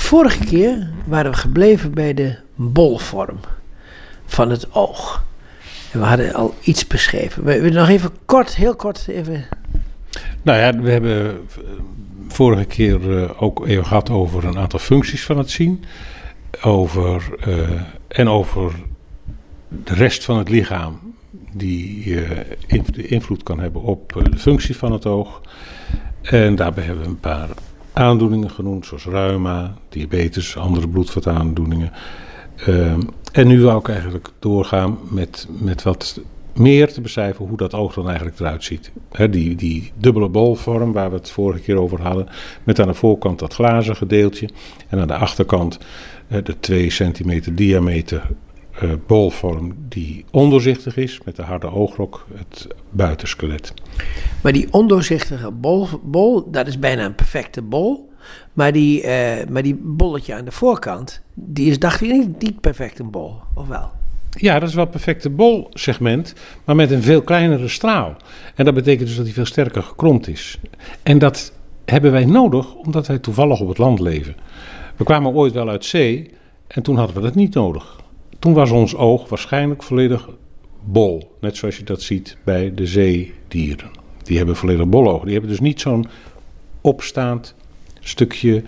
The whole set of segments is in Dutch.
vorige keer waren we gebleven bij de bolvorm van het oog. En we hadden al iets beschreven. We willen nog even kort, heel kort even... Nou ja, we hebben eh, vorige keer uh, ook even gehad over een aantal functies van het zien. Over, uh, en over de rest van het lichaam die uh, invloed kan hebben op de functie van het oog. En daarbij hebben we een paar aandoeningen genoemd, zoals reuma, diabetes, andere bloedvataandoeningen. Ehm, en nu wou ik eigenlijk doorgaan met, met wat meer te beschrijven hoe dat oog dan eigenlijk eruit ziet. die, die dubbele bolvorm waar we het vorige keer over hadden, met aan de voorkant dat glazen gedeeltje en aan de achterkant de 2 centimeter diameter uh, bolvorm die ondoorzichtig is, met de harde ooglok, het buitenskelet. Maar die ondoorzichtige bol, bol dat is bijna een perfecte bol. Maar die, uh, maar die bolletje aan de voorkant, die is, dacht ik, niet, niet perfect een bol, of wel? Ja, dat is wel een perfecte bolsegment, maar met een veel kleinere straal. En dat betekent dus dat hij veel sterker gekromd is. En dat hebben wij nodig omdat wij toevallig op het land leven. We kwamen ooit wel uit zee en toen hadden we dat niet nodig. Toen was ons oog waarschijnlijk volledig bol. Net zoals je dat ziet bij de zeedieren. Die hebben volledig bologen. Die hebben dus niet zo'n opstaand stukje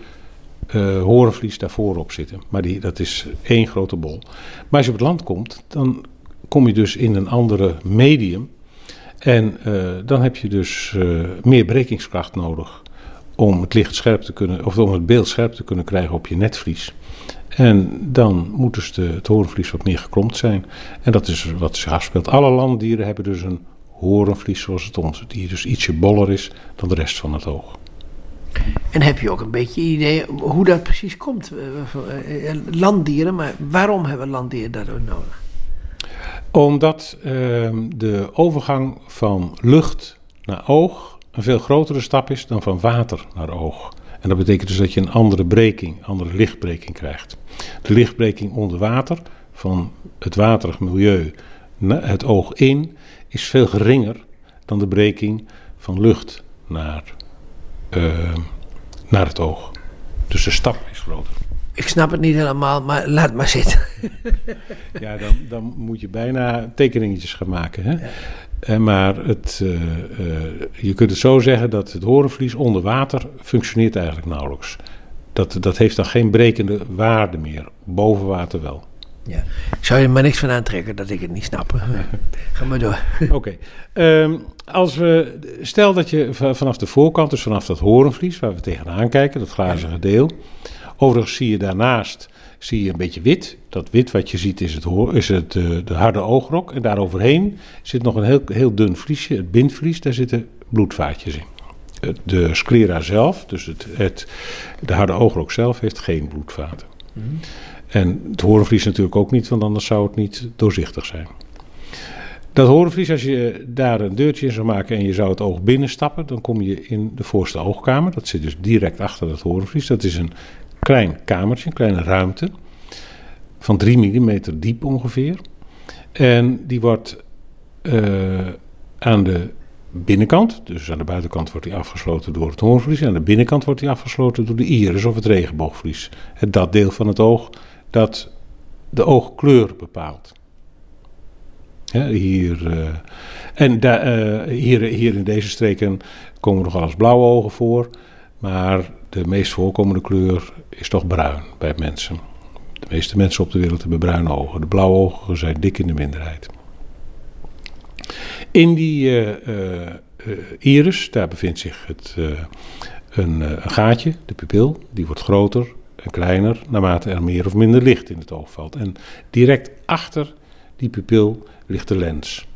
uh, horenvlies daarvoor op zitten. Maar die, dat is één grote bol. Maar als je op het land komt, dan kom je dus in een andere medium. En uh, dan heb je dus uh, meer brekingskracht nodig om het licht scherp te kunnen, of om het beeld scherp te kunnen krijgen op je netvlies. En dan moet dus de, het horenvlies wat meer gekromd zijn. En dat is wat zich afspeelt. Alle landdieren hebben dus een horenvlies zoals het onze, die dus ietsje boller is dan de rest van het oog. En heb je ook een beetje idee hoe dat precies komt? Landdieren, maar waarom hebben landdieren dat ook nodig? Omdat uh, de overgang van lucht naar oog een veel grotere stap is dan van water naar oog. En dat betekent dus dat je een andere breking, andere lichtbreking krijgt. De lichtbreking onder water, van het waterig milieu naar het oog in, is veel geringer dan de breking van lucht naar, uh, naar het oog. Dus de stap is groter. Ik snap het niet helemaal, maar laat maar zitten. ja, dan, dan moet je bijna tekeningetjes gaan maken. Hè? Ja. Maar het, uh, uh, je kunt het zo zeggen dat het horenvlies onder water functioneert eigenlijk nauwelijks. Dat, dat heeft dan geen brekende waarde meer. Boven water wel. Ja. Ik zou je maar niks van aantrekken dat ik het niet snap. Ga maar door. Oké. Okay. Um, als we, stel dat je vanaf de voorkant, dus vanaf dat horenvlies waar we tegenaan kijken, dat glazige deel. Overigens zie je daarnaast zie je een beetje wit. Dat wit wat je ziet is het, is het uh, de harde oogrok. En daaroverheen zit nog een heel, heel dun vliesje, het bindvlies. Daar zitten bloedvaatjes in. De sclera zelf, dus het, het, de harde oogrok zelf, heeft geen bloedvaten. Mm -hmm. En het horenvlies natuurlijk ook niet, want anders zou het niet doorzichtig zijn. Dat horenvlies, als je daar een deurtje in zou maken en je zou het oog binnenstappen, dan kom je in de voorste oogkamer. Dat zit dus direct achter dat horenvlies. Dat is een klein kamertje, een kleine ruimte van 3 mm diep ongeveer. En die wordt uh, aan de binnenkant, dus aan de buitenkant wordt die afgesloten door het hoornvlies. En aan de binnenkant wordt die afgesloten door de iris of het regenboogvlies. Het, dat deel van het oog dat de oogkleur bepaalt. Hier, uh, en uh, hier, hier in deze streken komen nog wel eens blauwe ogen voor. Maar de meest voorkomende kleur is toch bruin bij mensen. De meeste mensen op de wereld hebben bruine ogen. De blauwe ogen zijn dik in de minderheid. In die uh, iris, daar bevindt zich het, een, een, gaatje, de pupil. Die wordt groter en kleiner naarmate er meer of minder licht in het oog valt. En direct achter die pupil ligt de lens.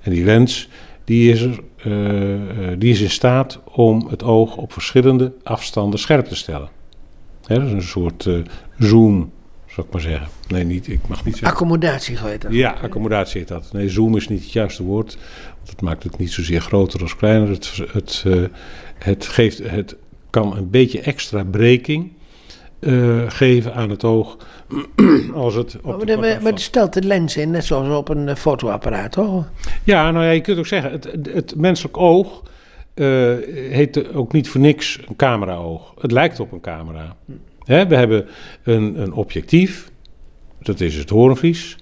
En die lens die is, er, uh, die is in staat om het oog op verschillende afstanden scherp te stellen. Hè, dat is een soort uh, zoom, zou ik maar zeggen. Nee, niet, ik mag niet zeggen. Accommodatie heet dat. Ja, accommodatie heet dat. Nee, zoom is niet het juiste woord. Want het maakt het niet zozeer groter als kleiner. Het, het, uh, het, geeft, het kan een beetje extra breking uh, geven aan het oog. als het op maar, de, maar, maar stelt de lens in, net zoals op een uh, fotoapparaat, toch? Ja, nou ja, je kunt ook zeggen, het, het menselijk oog uh, heet ook niet voor niks een cameraoog. Het lijkt op een camera. Hè, we hebben een, een objectief, dat is het hoornvlies.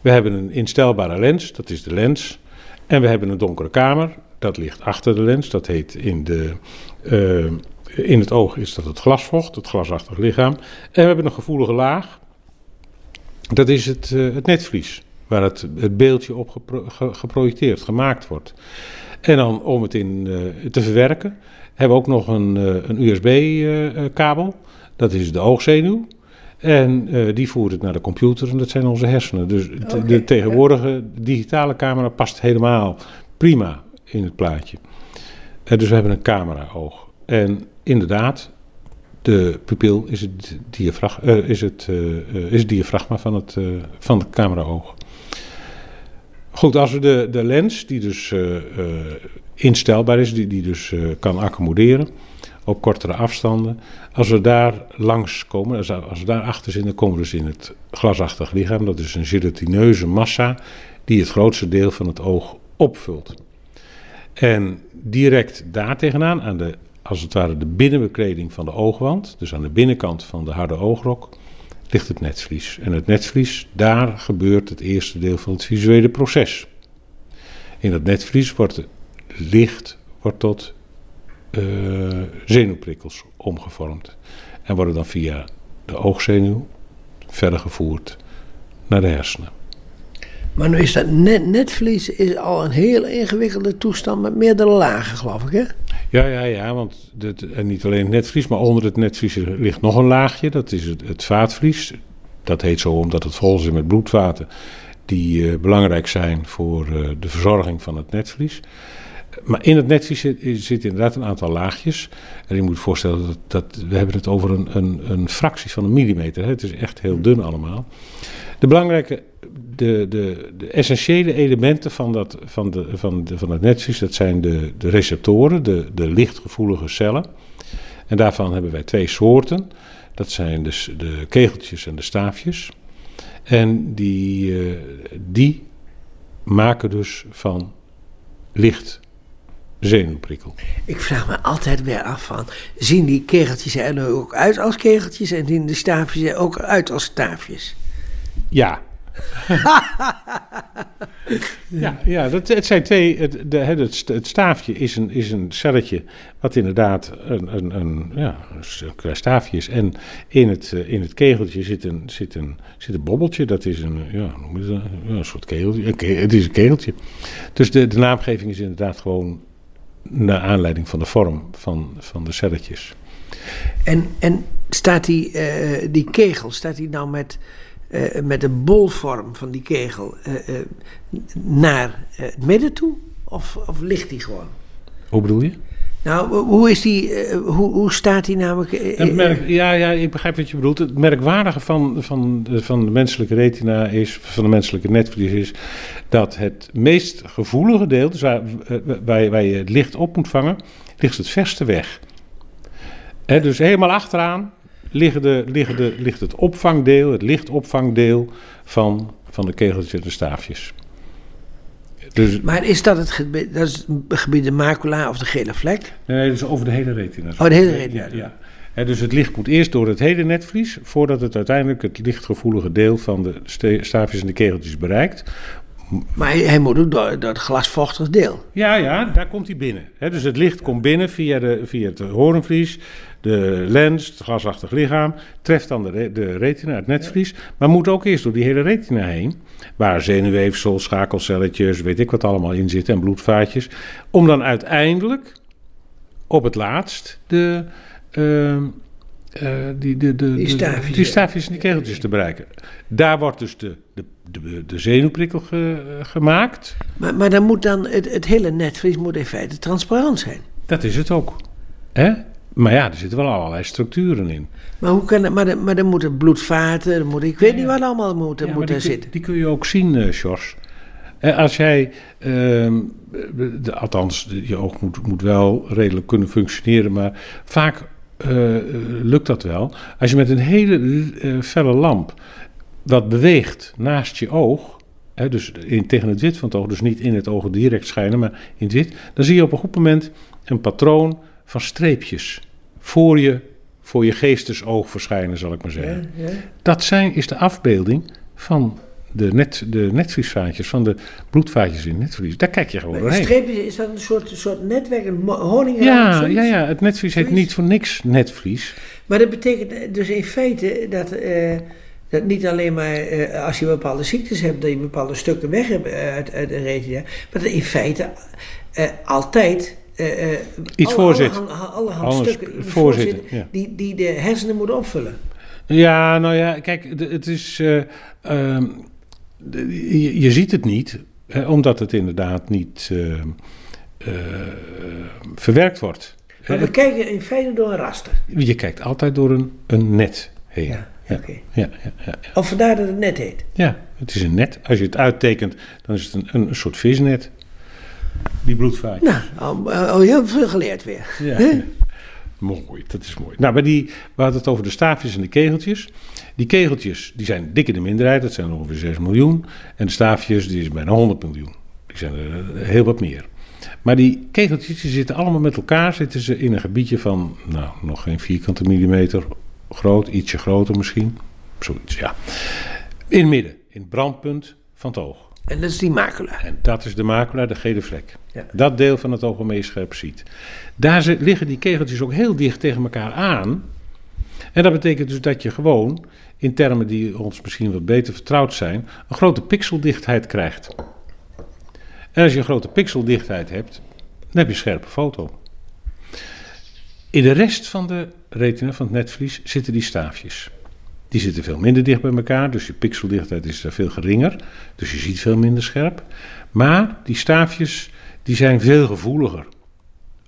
We hebben een instelbare lens, dat is de lens. En we hebben een donkere kamer, dat ligt achter de lens. Dat heet in, de, eh, in het oog is dat het glasvocht, het glasachtig lichaam. En we hebben een gevoelige laag, dat is het, uh, het netvlies. Waar het, het beeldje op gepro geprojecteerd, gemaakt wordt. En dan om het in uh, te verwerken, hebben we ook nog een, een USB-kabel. dat is de oogzenuw. En uh, die voert het naar de computer en dat zijn onze hersenen. Dus okay, de tegenwoordige ja. digitale camera past helemaal prima in het plaatje. Uh, dus we hebben een camera-oog. En inderdaad, de pupil is het, diafrag uh, is het, is het diafragma van het, van het camera-oog. Goed, als we de, de lens, die dus instelbaar is, die, die dus kan accommoderen op kortere afstanden. Als we daar langs komen, als, als we daar achter zitten, dan komen we dus in het glasachtig lichaam. Dat is een gelatineuze massa die het grootste deel van het oog opvult. En direct daar tegenaan, aan de, als het ware de binnenbekleding van de oogwand, dus aan de binnenkant van de harde oogrok, ligt het netvlies. En het netvlies, daar gebeurt het eerste deel van het visuele proces. In dat netvlies wordt licht wordt tot uh, zenuwprikkels omgevormd. En worden dan via de oogzenuw verder gevoerd naar de hersenen. Maar nu is dat net, netvlies is al een heel ingewikkelde toestand met meerdere lagen, geloof ik, hè? Ja, ja, ja, want niet alleen het netvlies, maar onder het netvlies ligt nog een laagje. Dat is het, het vaatvlies. Dat heet zo omdat het vol zit met bloedvaten die uh, belangrijk zijn voor uh, de verzorging van het netvlies maar in het netvlies zit, zit, inderdaad een aantal laagjes. En je moet voorstellen dat, dat we hebben het over een, een, een fractie van een millimeter. Het is echt heel dun allemaal. De belangrijke, de, de, de essentiële elementen van, dat, van, de, van, de, van het netvlies, dat zijn de, de receptoren, de, de lichtgevoelige cellen. En daarvan hebben wij twee soorten. Dat zijn dus de kegeltjes en de staafjes. En die, uh, die maken dus van licht zenuwprikkel. Ik vraag me altijd weer af van, zien die kegeltjes er nu ook uit als kegeltjes en zien de staafjes er ook uit als staafjes? Ja. ja, ja dat, het zijn twee. Het, de, het, het, staafje is een, is een celletje. wat inderdaad een, een, een, ja, een staafje is. En in het, eh, in het kegeltje zit een, zit, een, zit een bobbeltje. Dat is een, ja, dat, een soort kegeltje. Het is een kegeltje. Dus de, de naamgeving is inderdaad gewoon naar aanleiding van de vorm van, van de celletjes. En, en staat die, uh, die kegel, staat die nou met, uh, met de bolvorm van die kegel uh, naar het midden toe? Of, of ligt die gewoon? Hoe bedoel je? Nou, hoe, is die, hoe, hoe staat die namelijk? Het merk, ja, ja, ik begrijp wat je bedoelt. Het merkwaardige van, van, de, van de menselijke retina is, van de menselijke netvlies is, dat het meest gevoelige deel, dus waar, waar, waar je het licht op moet vangen, ligt het verste weg. Hè, dus helemaal achteraan de, de, ligt het opvangdeel, het lichtopvangdeel van, van de kegeltjes en de staafjes. Dus, maar is dat het gebied, dat is het gebied de macula of de gele vlek? Nee, dat is over de hele retina. Oh, de hele retina. Ja, ja. dus het licht moet eerst door het hele netvlies, voordat het uiteindelijk het lichtgevoelige deel van de staafjes en de kegeltjes bereikt. Maar hij, moet ook door, door, het glasvochtig deel. Ja, ja, daar komt hij binnen. dus het licht komt binnen via, de, via het hoornvlies, de lens, het glasachtig lichaam, treft dan de, de retina, het netvlies, maar moet ook eerst door die hele retina heen, waar zenuwweefsel, schakelcelletjes, weet ik wat allemaal in zitten en bloedvaatjes, om dan uiteindelijk op het laatst de, uh, uh, die, de, de, die, staafjes, die staafjes en die kegeltjes te bereiken. Daar wordt dus de, de, de, de zenuwprikkel ge, gemaakt. Maar, maar dan moet dan het, het hele netvlies moet in feite transparant zijn. Dat is het ook. Hè? Maar ja, er zitten wel allerlei structuren in. Maar, hoe kan het, maar, de, maar dan moeten bloedvaten, dan moet, ik weet ja, niet wat allemaal moet, ja, moet er zitten. Die kun je ook zien, uh, Sjors. Als jij, uh, de, althans, je oog moet, moet wel redelijk kunnen functioneren, maar vaak uh, lukt dat wel. Als je met een hele felle lamp wat beweegt naast je oog, hè, dus in, tegen het wit van het oog, dus niet in het oog direct schijnen, maar in het wit, dan zie je op een goed moment een patroon van streepjes voor je, voor je geestesoog verschijnen, zal ik maar Ja, zeggen. ja. Dat zijn, is de afbeelding van de, net, de netvliesvaatjes, van de bloedvaatjes in het netvlies. Daar kijk je gewoon Een doorheen. streep is, is dat een soort, soort netwerk, een honingraam? Ja, ja, ja, het netvlies heet Zoiets? niet voor niks netvlies. Maar dat betekent dus in feite dat, eh, dat niet alleen maar eh, als je bepaalde ziektes hebt, dat je bepaalde stukken weg hebt eh, uit, uit de retina, maar dat in feite eh, altijd eh, Iets alle- voorzit. Alle, Alles die voorzitten, voorzitten, ja. die, die de hersenen moeten opvullen. Ja, nou ja, kijk, het is. eh, ehm, je, je ziet het niet, hè, omdat het inderdaad niet verwerkt wordt. Maar we kijken in feite door een raster. Je kijkt altijd door een, een net heen. Ja, Ja. Ja, ja, ja, ja. Of vandaar dat het net heet. Ja, het is een net. Als je het uittekent, dan is het een, een soort visnet. Die bloedvaart. Nou, al, al heel veel geleerd weer. Ja. Mooi, dat is mooi. Nou, bij die, we hadden het over de staafjes en de kegeltjes. Die kegeltjes die zijn dik in de minderheid, dat zijn ongeveer 6 miljoen. En de staafjes die is bijna 100 miljoen. Die zijn er eh, heel wat meer. Maar die kegeltjes die zitten allemaal met elkaar zitten ze in een gebiedje van, nou, nog geen vierkante millimeter groot, ietsje groter misschien. Zoiets, ja. In het midden, in het brandpunt van het oog. En dat is die macula. En dat is de macula, de gele vlek. Ja. Dat deel van het oog waarmee je scherp ziet. Daar liggen die kegeltjes ook heel dicht tegen elkaar aan. En dat betekent dus dat je gewoon, in termen die ons misschien wat beter vertrouwd zijn, een grote pixeldichtheid krijgt. En als je een grote pixeldichtheid hebt, dan heb je een scherpe foto. In de rest van de retina, van het netvlies, zitten die staafjes. Die zitten veel minder dicht bij elkaar, dus je pixeldichtheid is daar veel geringer. Dus je ziet veel minder scherp. Maar die staafjes die zijn veel gevoeliger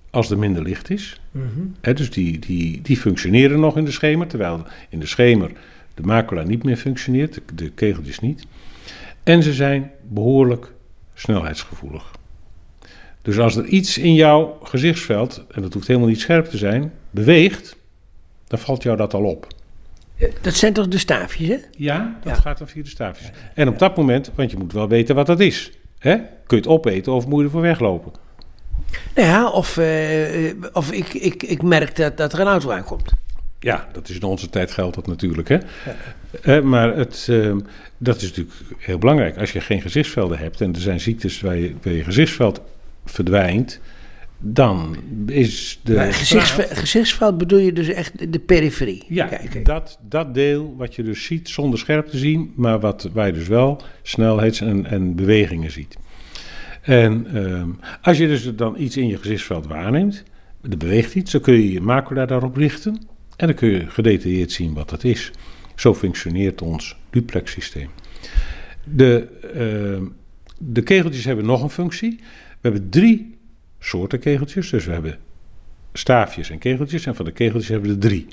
als er minder licht is. Mhm. Dus die, die, die functioneren nog in de schemer, terwijl in de schemer de macula niet meer functioneert, de, de kegeltjes niet. En ze zijn behoorlijk snelheidsgevoelig. Dus als er iets in jouw gezichtsveld, en dat hoeft helemaal niet scherp te zijn, beweegt, dan valt jou dat al op. Eh, Dat zijn toch de staafjes, hè? Ja, dat Ja. gaat dan via de staafjes. En op dat moment, want je moet wel weten wat dat is. Hè? Kun je het opeten of moet je ervoor weglopen? Nou ja, of, eh, of ik, ik, ik merk dat, dat er een auto aankomt. Ja, dat is in onze tijd geldt dat natuurlijk. Hè? Eh, maar het, ehm, dat is natuurlijk heel belangrijk. Als je geen gezichtsvelden hebt en er zijn ziektes waar je, waar je gezichtsveld verdwijnt, dan is de. Maar gezichtsveld bedoel je dus echt de periferie? Ja, Kijk. Dat, dat deel wat je dus ziet zonder scherp te zien, maar wat, je dus wel snelheids- en, en bewegingen ziet. En ehm, als je dus dan iets in je gezichtsveld waarneemt, er beweegt iets, dan kun je je macula daarop richten en dan kun je gedetailleerd zien wat dat is. Zo functioneert ons duplex systeem. De, ehm, de kegeltjes hebben nog een functie. We hebben drie soorten kegeltjes, dus we hebben staafjes en kegeltjes en van de kegeltjes hebben we er drie.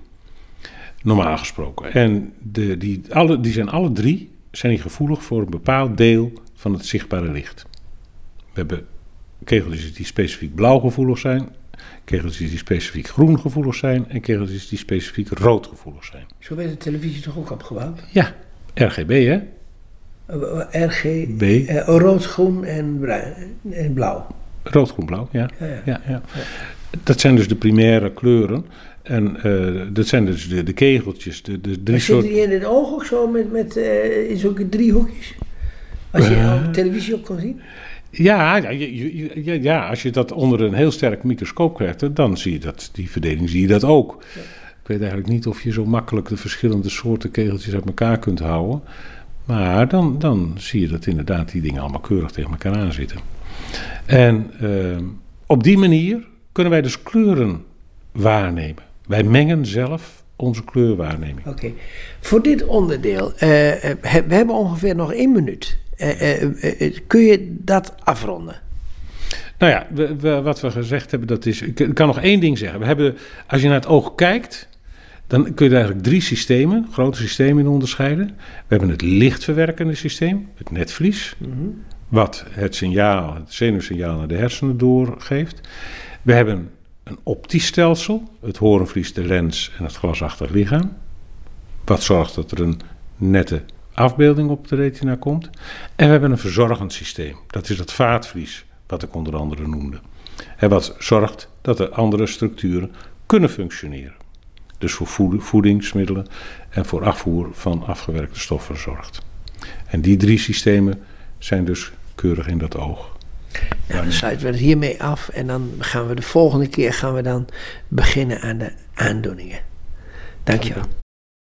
Normaal gesproken. En de, die, alle, die zijn alle drie zijn die gevoelig voor een bepaald deel van het zichtbare licht. We hebben kegeltjes die specifiek blauw gevoelig zijn, kegeltjes die specifiek groen gevoelig zijn en kegeltjes die specifiek rood gevoelig zijn. Zo werd de televisie toch ook opgebouwd? Ja, RGB hè? Eh, RG, B, eh, rood, groen en blauw. Rood, groen, blauw, ja. Ja, ja. Ja, ja. Dat zijn dus de primaire kleuren. En eh, dat zijn dus de, de kegeltjes, de, de Maar drie soorten. die in het oog ook zo met, met eh, in zulke driehoekjes? Als je Eh. op televisie ook kan zien? Ja, ja, je- ja, als je dat onder een heel sterk microscoop krijgt, dan zie je dat, die verdeling zie je dat ook. Ik weet eigenlijk niet of je zo makkelijk de verschillende soorten kegeltjes uit elkaar kunt houden. Maar dan, dan zie je dat inderdaad die dingen allemaal keurig tegen elkaar aan zitten. En ehm, op die manier kunnen wij dus kleuren waarnemen. Wij mengen zelf onze kleurwaarneming. Oké. Voor dit onderdeel, he- we hebben ongeveer nog één minuut. Eh, kun je dat afronden? Nou ja, we- we- wat we gezegd hebben, dat is. Ik kan nog één ding zeggen. We hebben, als je naar het oog kijkt, dan kun je er eigenlijk drie systemen, grote systemen in onderscheiden. We hebben het lichtverwerkende systeem, het netvlies, wat het signaal, het zenuwsignaal naar de hersenen doorgeeft. We hebben een optisch stelsel, het horenvlies, de lens en het glasachtig lichaam. Wat zorgt dat er een nette afbeelding op de retina komt. En we hebben een verzorgend systeem. Dat is het vaatvlies, wat ik onder andere noemde. En wat zorgt dat de andere structuren kunnen functioneren. dus voor voedingsmiddelen en voor afvoer van afgewerkte stoffen zorgt. En die drie systemen zijn dus keurig in dat oog. Nou, dan sluiten we het hiermee af en dan gaan we de volgende keer gaan we dan beginnen aan de aandoeningen. Dankjewel.